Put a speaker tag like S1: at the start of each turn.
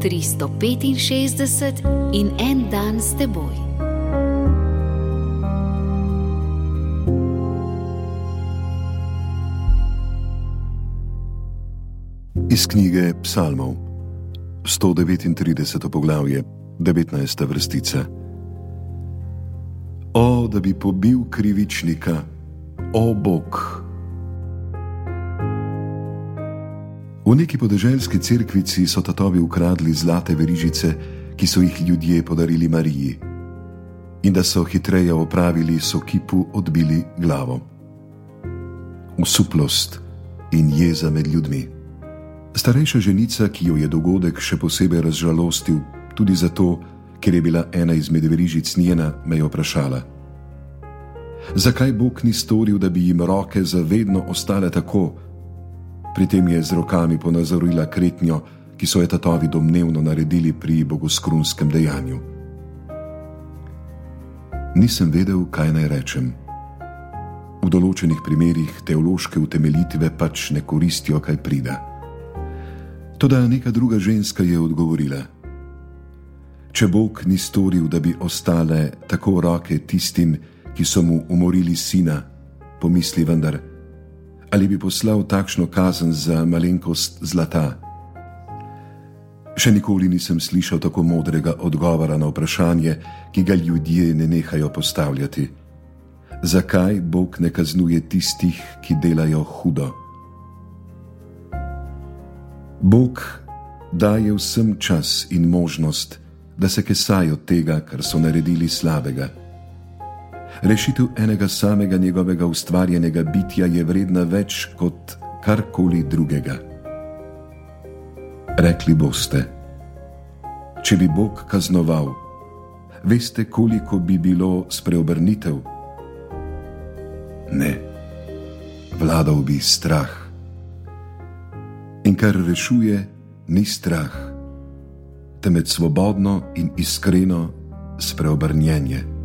S1: 365 in en dan s teboj.
S2: Iz knjige Psalmov, 139. poglavje, 19. vrstica. O, da bi pobil krivičnika, o Bog. V neki podeželski cerkvici so tatovi ukradli zlate verižice, ki so jih ljudje podarili Mariji, in da so hitreje opravili, so kipu odbili glavo. Usuplost in jeza med ljudmi. Starejša ženica, ki jo je dogodek še posebej razžalostil, tudi zato, ker je bila ena izmed verižic njena, me je vprašala: Zakaj Bog ni storil, da bi jim roke zavedno ostale tako? Pri tem je z rokami ponazorila kretnjo, ki so jo tatovi domnevno naredili pri bogoskrunskem dejanju. Nisem vedel, kaj naj rečem. V določenih primerjih teološke utemeljitve pač ne koristijo, kaj pride. Toda neka druga ženska je odgovorila: Če Bog ni storil, da bi ostale tako roke tistim, ki so mu umorili sina, pomisli vendar ali bi poslal takšno kazen za malenkost zlata. Še nikoli nisem slišal tako modrega odgovora na vprašanje, ki ga ljudje ne nehajo postavljati. Zakaj Bog ne kaznuje tistih, ki delajo hudo? Bog daje vsem čas in možnost, da se kesajo tega, kar so naredili slabega. Rešitev enega samega njegovega ustvarjenega bitja je vredna več kot karkoli drugega. Rekli boste, če bi Bog kaznoval, veste, koliko bi bilo spreobrnitev? Ne, vladal bi strah. In kar rešuje, ni strah, temveč svobodno in iskreno spreobrnjenje.